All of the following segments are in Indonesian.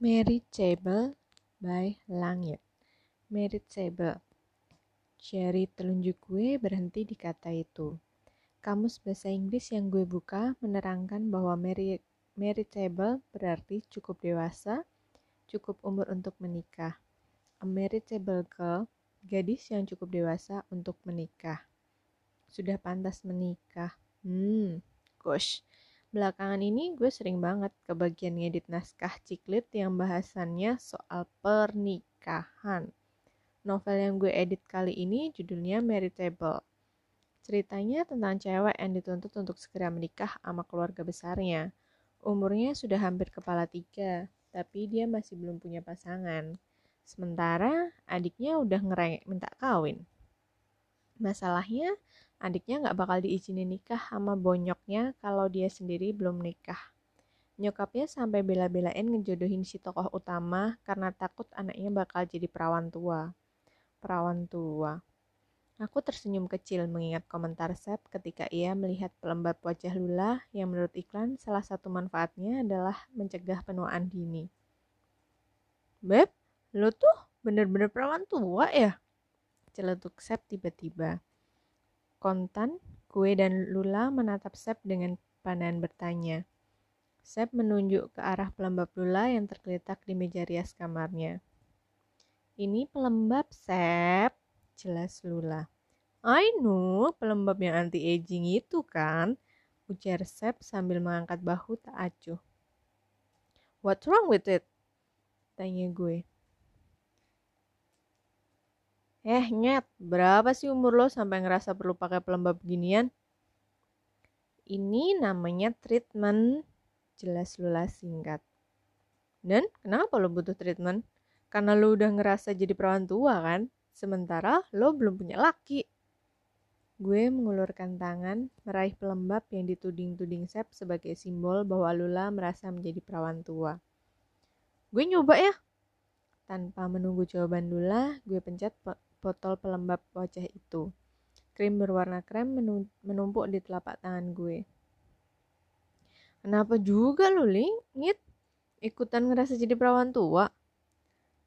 Marriageable by Langit. Marriageable. Jari telunjuk gue berhenti di kata itu. Kamus bahasa Inggris yang gue buka menerangkan bahwa marriageable berarti cukup dewasa, cukup umur untuk menikah. A marriageable girl, gadis yang cukup dewasa untuk menikah. Sudah pantas menikah. Hmm, gosh. Belakangan ini gue sering banget ke bagian ngedit naskah ciklit yang bahasannya soal pernikahan. Novel yang gue edit kali ini judulnya Meritable. Ceritanya tentang cewek yang dituntut untuk segera menikah sama keluarga besarnya. Umurnya sudah hampir kepala tiga, tapi dia masih belum punya pasangan. Sementara adiknya udah ngerengek minta kawin. Masalahnya, adiknya nggak bakal diizinin nikah sama bonyoknya kalau dia sendiri belum nikah. Nyokapnya sampai bela-belain ngejodohin si tokoh utama karena takut anaknya bakal jadi perawan tua. Perawan tua. Aku tersenyum kecil mengingat komentar Sep ketika ia melihat pelembab wajah Lula yang menurut iklan salah satu manfaatnya adalah mencegah penuaan dini. Beb, lo tuh bener-bener perawan tua ya? Celetuk Sep tiba-tiba. Kontan, Kue dan Lula menatap Sep dengan pandangan bertanya. Sep menunjuk ke arah pelembab Lula yang tergeletak di meja rias kamarnya. Ini pelembab, Sep, jelas Lula. I know, pelembab yang anti-aging itu kan, ujar Sep sambil mengangkat bahu tak acuh. What's wrong with it? Tanya gue. Eh, nyet, berapa sih umur lo sampai ngerasa perlu pakai pelembab ginian? Ini namanya treatment, jelas Lula singkat. Dan kenapa lo butuh treatment? Karena lo udah ngerasa jadi perawan tua kan? Sementara lo belum punya laki. Gue mengulurkan tangan, meraih pelembab yang dituding-tuding Sep sebagai simbol bahwa Lula merasa menjadi perawan tua. Gue nyoba ya. Tanpa menunggu jawaban Lula, gue pencet botol pelembab wajah itu. Krim berwarna krem menumpuk di telapak tangan gue. Kenapa juga lu, Lingit? Ikutan ngerasa jadi perawan tua?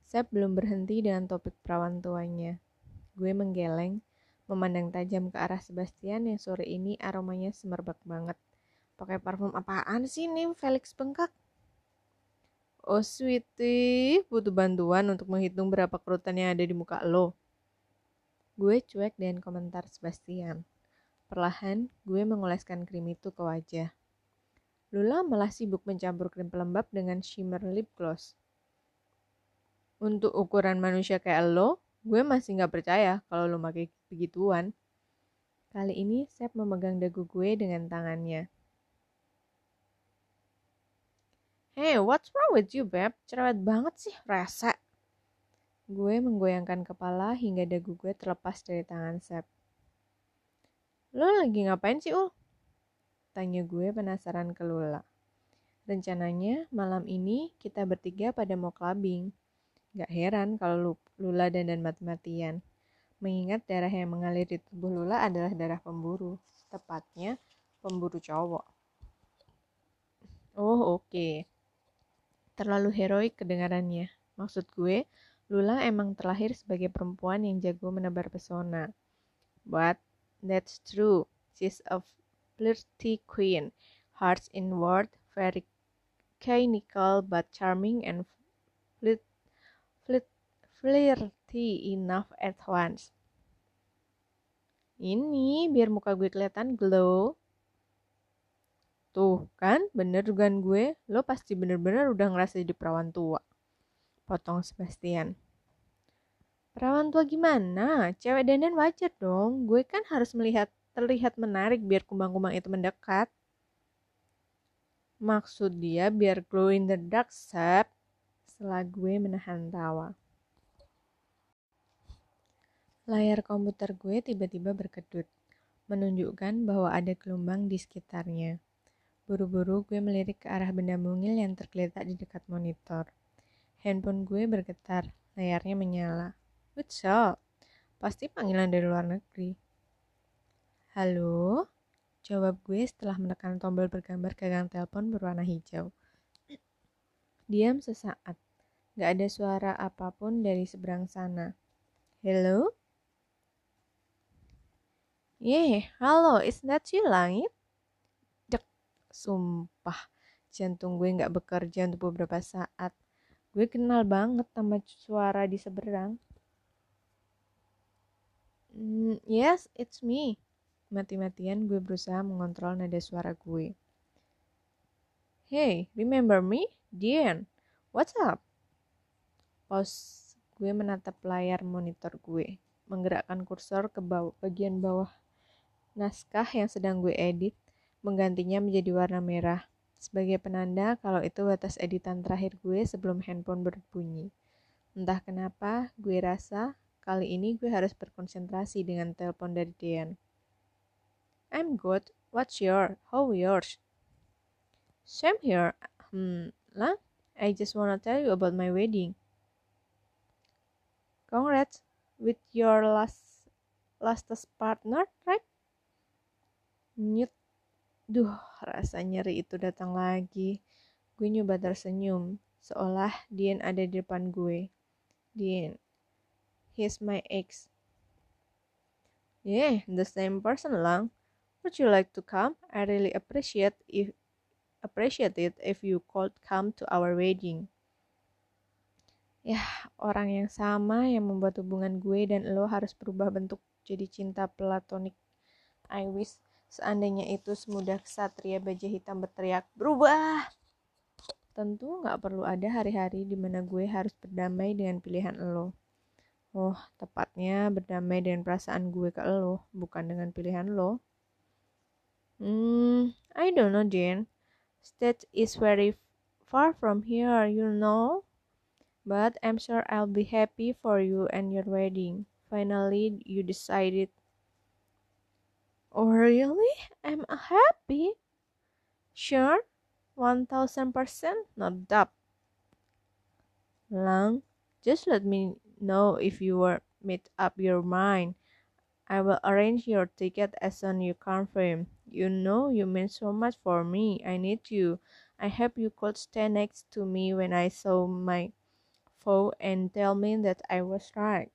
Sep belum berhenti dengan topik perawan tuanya. Gue menggeleng, memandang tajam ke arah Sebastian yang sore ini aromanya semerbak banget. Pakai parfum apaan sih nih Felix bengkak? Oh sweetie, butuh bantuan untuk menghitung berapa kerutan yang ada di muka lo. Gue cuek dengan komentar Sebastian. Perlahan, gue mengoleskan krim itu ke wajah. Lula malah sibuk mencampur krim pelembab dengan shimmer lip gloss. Untuk ukuran manusia kayak lo, gue masih gak percaya kalau lo pakai begituan. Kali ini, Sep memegang dagu gue dengan tangannya. Hey, what's wrong with you, Beb? Cerewet banget sih, rasa. Gue menggoyangkan kepala hingga dagu gue terlepas dari tangan Sep. Lo lagi ngapain sih, Ul? Tanya gue penasaran ke Lula. Rencananya malam ini kita bertiga pada mau clubbing. Gak heran kalau Lula dan dan mati-matian. Mengingat darah yang mengalir di tubuh Lula adalah darah pemburu. Tepatnya pemburu cowok. Oh oke. Okay. Terlalu heroik kedengarannya. Maksud gue, Lula emang terlahir sebagai perempuan yang jago menebar pesona. But that's true. She's a flirty queen. Hearts inward, very cynical but charming and flit, flit, flirty enough at once. Ini biar muka gue kelihatan glow. Tuh kan, bener dugaan gue, lo pasti bener-bener udah ngerasa jadi perawan tua potong Sebastian. Perawan tua gimana? Cewek dandan wajar dong. Gue kan harus melihat terlihat menarik biar kumbang-kumbang itu mendekat. Maksud dia biar glow in the dark, Sep. Setelah gue menahan tawa. Layar komputer gue tiba-tiba berkedut, menunjukkan bahwa ada gelombang di sekitarnya. Buru-buru gue melirik ke arah benda mungil yang tergeletak di dekat monitor. Handphone gue bergetar, layarnya menyala. What's? Pasti panggilan dari luar negeri. Halo? Jawab gue setelah menekan tombol bergambar gagang telepon berwarna hijau. Diam sesaat. Gak ada suara apa pun dari seberang sana. Hello? Yeah, halo, is that you, Langit? Dek, sumpah. Jantung gue gak bekerja untuk beberapa saat. Gue kenal banget sama suara di seberang. Yes, it's me. Mati-matian gue berusaha mengontrol nada suara gue. Hey, remember me? Dian. What's up? Pause. Gue menatap layar monitor gue, menggerakkan kursor ke bawah, bagian bawah naskah yang sedang gue edit, menggantinya menjadi warna merah, sebagai penanda kalau itu batas editan terakhir gue sebelum handphone berbunyi. Entah kenapa, gue rasa kali ini gue harus berkonsentrasi dengan telepon dari Dian. I'm good. What's your? How yours? Same here. Hmm, lah, I just wanna tell you about my wedding. Congrats with your last lastest partner, right? Nyut. Duh, rasa nyeri itu datang lagi. Gue nyoba tersenyum, seolah Dian ada di depan gue. Dian, he's my ex. Yeah, the same person lang. Would you like to come? I really appreciate if appreciate it if you could come to our wedding. Ya, orang yang sama yang membuat hubungan gue dan lo harus berubah bentuk jadi cinta platonik. I wish Seandainya itu semudah kesatria baja hitam berteriak, berubah! Tentu gak perlu ada hari-hari di mana gue harus berdamai dengan pilihan lo. Oh, tepatnya berdamai dengan perasaan gue ke lo, bukan dengan pilihan lo. Hmm, I don't know, Jane. State is very far from here, you know. But I'm sure I'll be happy for you and your wedding. Finally, you decided Oh, really? I'm happy. Sure, 1000%, not doubt. Lang, just let me know if you were made up your mind. I will arrange your ticket as soon you confirm. You know you mean so much for me. I need you. I hope you could stand next to me when I saw my foe and tell me that I was right.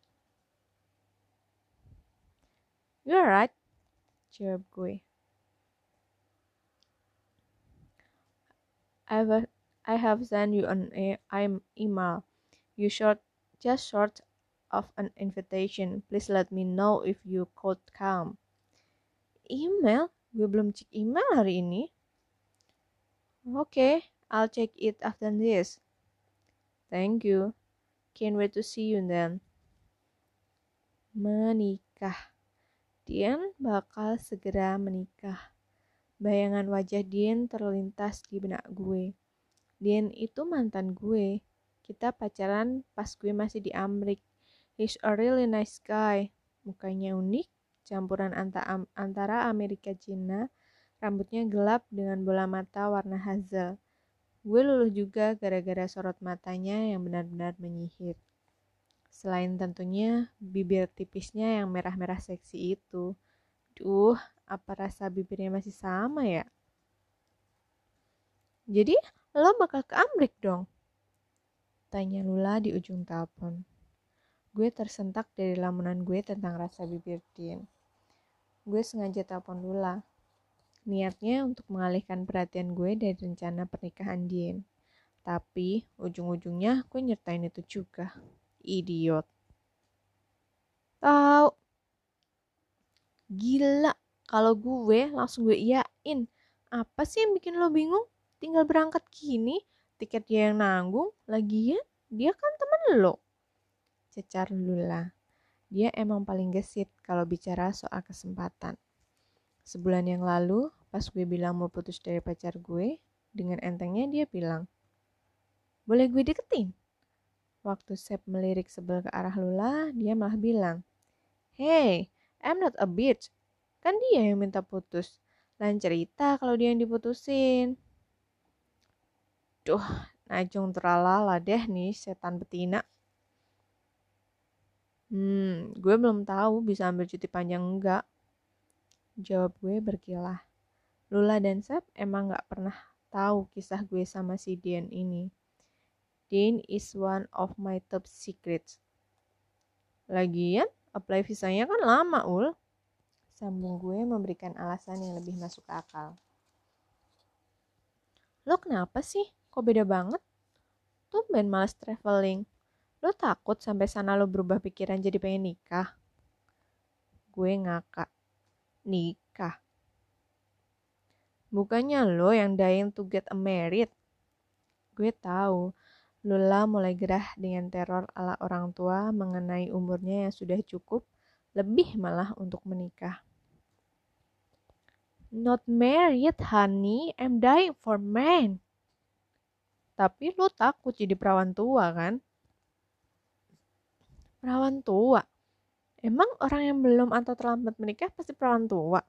You're right. jawab gue. I have, I have sent you an email. You short, just short of an invitation. Please let me know if you could come. Email? Gue belum cek email hari ini. Oke, okay, I'll check it after this. Thank you. Can't wait to see you then. Menikah. Dian bakal segera menikah. Bayangan wajah Dian terlintas di benak gue. Dian itu mantan gue. Kita pacaran pas gue masih di Amrik. He's a really nice guy. Mukanya unik, campuran antara Amerika Cina, rambutnya gelap dengan bola mata warna hazel. Gue luluh juga gara-gara sorot matanya yang benar-benar menyihir. Selain tentunya bibir tipisnya yang merah-merah seksi itu. Duh, apa rasa bibirnya masih sama ya? Jadi, lo bakal ke Amrik dong? Tanya Lula di ujung telepon. Gue tersentak dari lamunan gue tentang rasa bibir Din. Gue sengaja telepon Lula. Niatnya untuk mengalihkan perhatian gue dari rencana pernikahan Din. Tapi ujung-ujungnya gue nyertain itu juga idiot. Tahu. Gila, kalau gue langsung gue iyain. Apa sih yang bikin lo bingung? Tinggal berangkat gini, tiket dia yang nanggung, lagian dia kan temen lo. Cecar Lula. Dia emang paling gesit kalau bicara soal kesempatan. Sebulan yang lalu, pas gue bilang mau putus dari pacar gue, dengan entengnya dia bilang, boleh gue deketin? Waktu Sep melirik sebel ke arah Lula, dia malah bilang, Hey, I'm not a bitch. Kan dia yang minta putus. Lain cerita kalau dia yang diputusin. Duh, Najung teralala deh nih setan betina. Hmm, gue belum tahu bisa ambil cuti panjang enggak. Jawab gue berkilah. Lula dan Sep emang gak pernah tahu kisah gue sama si Dian ini. Dane is one of my top secrets. Lagian, apply visanya kan lama, Ul. Sambung gue memberikan alasan yang lebih masuk akal. Lo kenapa sih? Kok beda banget? Tuh ben males traveling. Lo takut sampai sana lo berubah pikiran jadi pengen nikah? Gue ngakak. Nikah? Bukannya lo yang dying to get married? Gue tahu Lula mulai gerah dengan teror ala orang tua mengenai umurnya yang sudah cukup, lebih malah untuk menikah. Not married, honey. I'm dying for man. Tapi lu takut jadi perawan tua kan? Perawan tua? Emang orang yang belum atau terlambat menikah pasti perawan tua?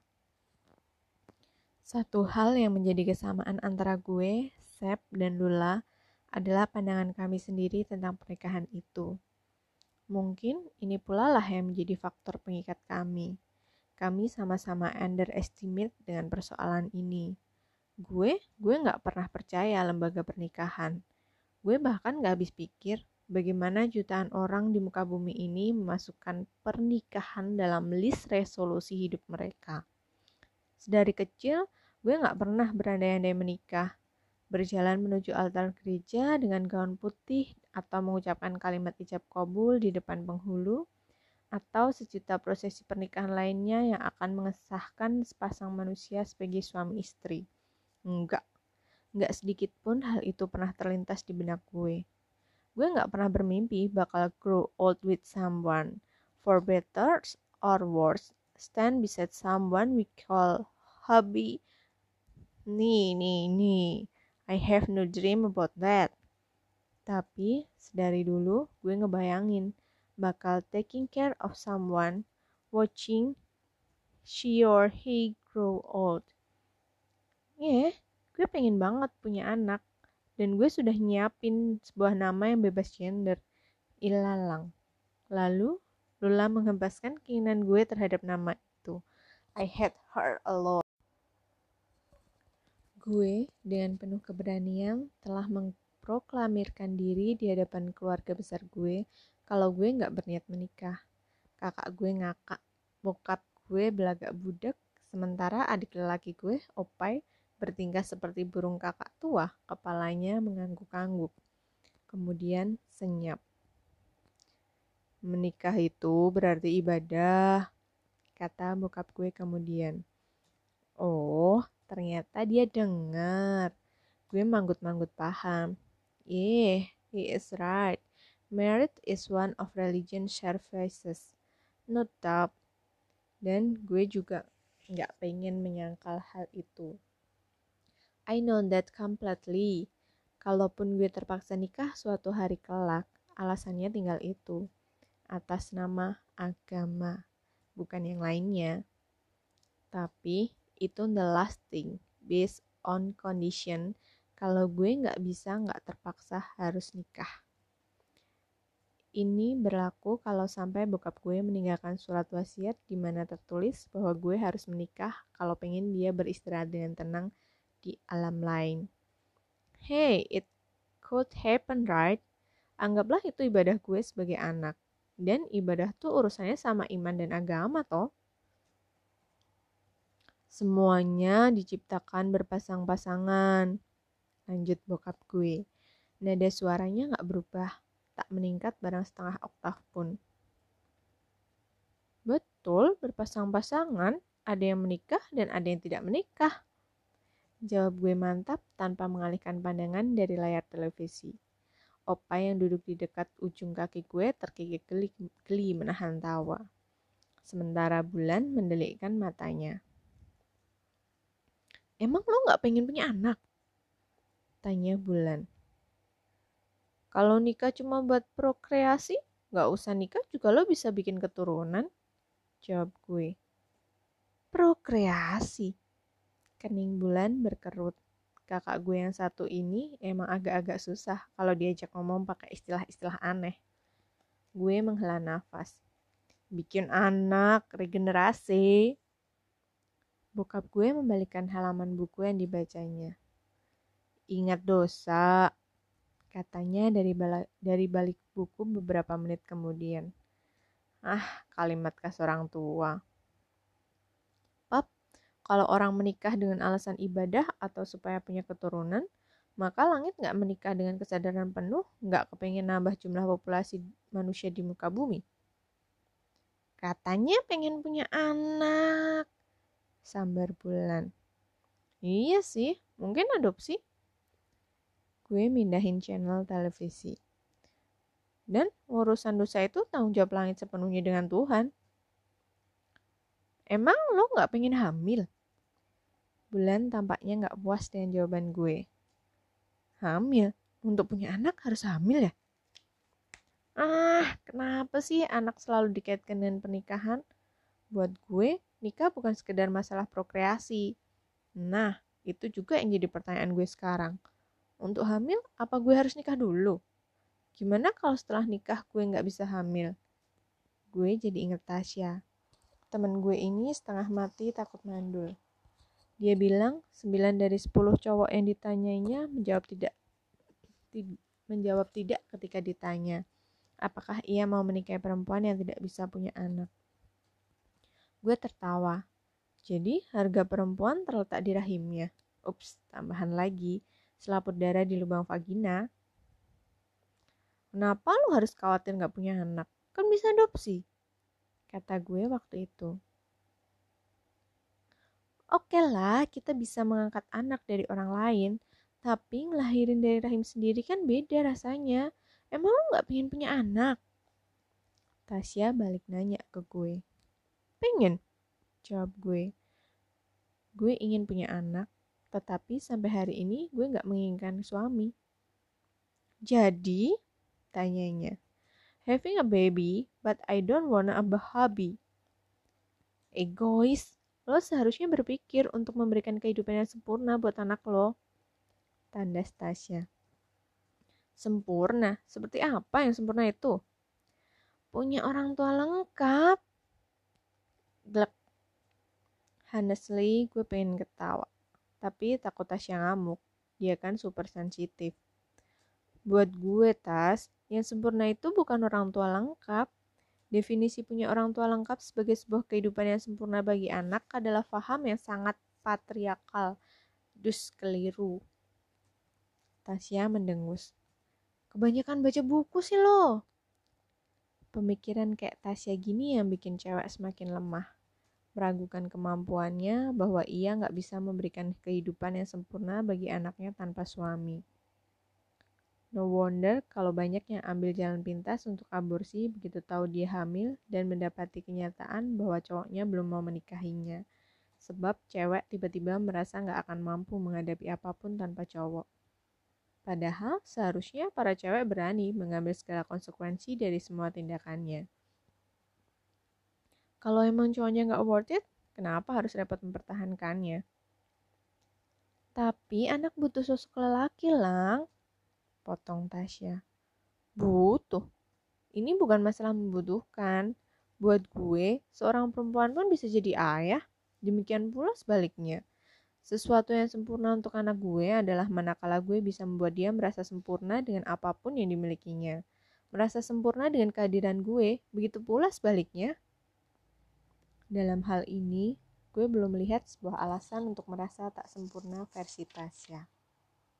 Satu hal yang menjadi kesamaan antara gue, Sep, dan Lula adalah pandangan kami sendiri tentang pernikahan itu. Mungkin ini pula lah yang menjadi faktor pengikat kami. Kami sama-sama underestimate dengan persoalan ini. Gue, gue gak pernah percaya lembaga pernikahan. Gue bahkan gak habis pikir bagaimana jutaan orang di muka bumi ini memasukkan pernikahan dalam list resolusi hidup mereka. Sedari kecil, gue gak pernah berandai-andai menikah berjalan menuju altar gereja dengan gaun putih atau mengucapkan kalimat ijab kabul di depan penghulu atau sejuta prosesi pernikahan lainnya yang akan mengesahkan sepasang manusia sebagai suami istri. Enggak. Enggak sedikit pun hal itu pernah terlintas di benak gue. Gue enggak pernah bermimpi bakal grow old with someone. For better or worse, stand beside someone we call hubby. Nih, nih, nih I have no dream about that. Tapi sedari dulu gue ngebayangin bakal taking care of someone, watching she or he grow old. Yeah, gue pengen banget punya anak. Dan gue sudah nyiapin sebuah nama yang bebas gender, Ilalang. Lalu, Lula menghempaskan keinginan gue terhadap nama itu. I had her a lot. Gue dengan penuh keberanian telah mengproklamirkan diri di hadapan keluarga besar gue kalau gue nggak berniat menikah. Kakak gue ngakak, bokap gue belagak budak, sementara adik lelaki gue, Opai, bertingkah seperti burung kakak tua, kepalanya mengangguk-angguk. Kemudian senyap. Menikah itu berarti ibadah, kata bokap gue kemudian. Oh, Ternyata dia dengar. Gue manggut-manggut paham. Yeah, he is right. Merit is one of religion services. No doubt. Dan gue juga nggak pengen menyangkal hal itu. I know that completely. Kalaupun gue terpaksa nikah suatu hari kelak, alasannya tinggal itu. Atas nama agama, bukan yang lainnya. Tapi itu the last thing based on condition kalau gue nggak bisa nggak terpaksa harus nikah. Ini berlaku kalau sampai bokap gue meninggalkan surat wasiat di mana tertulis bahwa gue harus menikah kalau pengen dia beristirahat dengan tenang di alam lain. Hey, it could happen, right? Anggaplah itu ibadah gue sebagai anak. Dan ibadah tuh urusannya sama iman dan agama toh. Semuanya diciptakan berpasang-pasangan. Lanjut bokap gue. Nada suaranya gak berubah, tak meningkat barang setengah oktav pun. Betul, berpasang-pasangan. Ada yang menikah dan ada yang tidak menikah. Jawab gue mantap tanpa mengalihkan pandangan dari layar televisi. Opa yang duduk di dekat ujung kaki gue terkikik geli, geli menahan tawa. Sementara bulan mendelikkan matanya. Emang lo gak pengen punya anak? Tanya Bulan. Kalau nikah cuma buat prokreasi, gak usah nikah juga lo bisa bikin keturunan. Jawab gue. Prokreasi? Kening Bulan berkerut. Kakak gue yang satu ini emang agak-agak susah kalau diajak ngomong pakai istilah-istilah aneh. Gue menghela nafas. Bikin anak, regenerasi, Bokap gue membalikkan halaman buku yang dibacanya. Ingat dosa, Katanya dari, bala, dari balik buku beberapa menit kemudian. Ah, kalimat khas orang tua. Kalau orang menikah dengan alasan ibadah atau supaya punya keturunan, maka langit nggak menikah dengan kesadaran penuh, nggak kepengen nambah jumlah populasi manusia di muka bumi. Katanya pengen punya anak. Sambar bulan. Iya sih, mungkin adopsi gue mindahin channel televisi. Dan urusan dosa itu tanggung jawab langit sepenuhnya dengan Tuhan. Emang lo gak pengen hamil? Bulan tampaknya gak puas dengan jawaban gue. Hamil? Untuk punya anak harus hamil ya? Ah, kenapa sih anak selalu dikaitkan dengan pernikahan? Buat gue, nikah bukan sekedar masalah prokreasi. Nah, itu juga yang jadi pertanyaan gue sekarang untuk hamil, apa gue harus nikah dulu? Gimana kalau setelah nikah gue nggak bisa hamil? Gue jadi inget Tasya. Temen gue ini setengah mati takut mandul. Dia bilang 9 dari 10 cowok yang ditanyainya menjawab tidak menjawab tidak ketika ditanya apakah ia mau menikahi perempuan yang tidak bisa punya anak. Gue tertawa. Jadi harga perempuan terletak di rahimnya. Ups, tambahan lagi selaput darah di lubang vagina. Kenapa lu harus khawatir gak punya anak? Kan bisa adopsi. Kata gue waktu itu. Oke lah, kita bisa mengangkat anak dari orang lain, tapi ngelahirin dari rahim sendiri kan beda rasanya. Emang lu gak pengen punya anak? Tasya balik nanya ke gue. Pengen, jawab gue. Gue ingin punya anak, tetapi sampai hari ini gue gak menginginkan suami. Jadi, tanyanya, having a baby, but I don't wanna a hubby. Egois, lo seharusnya berpikir untuk memberikan kehidupan yang sempurna buat anak lo. Tanda Stasia. Sempurna? Seperti apa yang sempurna itu? Punya orang tua lengkap. Glek. Honestly, gue pengen ketawa tapi takut Tasya ngamuk. Dia kan super sensitif. Buat gue, Tas, yang sempurna itu bukan orang tua lengkap. Definisi punya orang tua lengkap sebagai sebuah kehidupan yang sempurna bagi anak adalah faham yang sangat patriarkal. Dus keliru. Tasya mendengus. Kebanyakan baca buku sih lo. Pemikiran kayak Tasya gini yang bikin cewek semakin lemah meragukan kemampuannya bahwa ia nggak bisa memberikan kehidupan yang sempurna bagi anaknya tanpa suami. No wonder kalau banyak yang ambil jalan pintas untuk aborsi begitu tahu dia hamil dan mendapati kenyataan bahwa cowoknya belum mau menikahinya. Sebab cewek tiba-tiba merasa nggak akan mampu menghadapi apa pun tanpa cowok. Padahal seharusnya para cewek berani mengambil segala konsekuensi dari semua tindakannya. Kalau emang cowoknya nggak worth it, kenapa harus repot mempertahankannya? Tapi anak butuh sosok lelaki, Lang. Potong Tasya. Butuh. Ini bukan masalah membutuhkan. Buat gue, seorang perempuan pun bisa jadi ayah. Demikian pula sebaliknya. Sesuatu yang sempurna untuk anak gue adalah manakala gue bisa membuat dia merasa sempurna dengan apa pun yang dimilikinya. Merasa sempurna dengan kehadiran gue, begitu pula sebaliknya. Dalam hal ini, gue belum melihat sebuah alasan untuk merasa tak sempurna versi Tasya.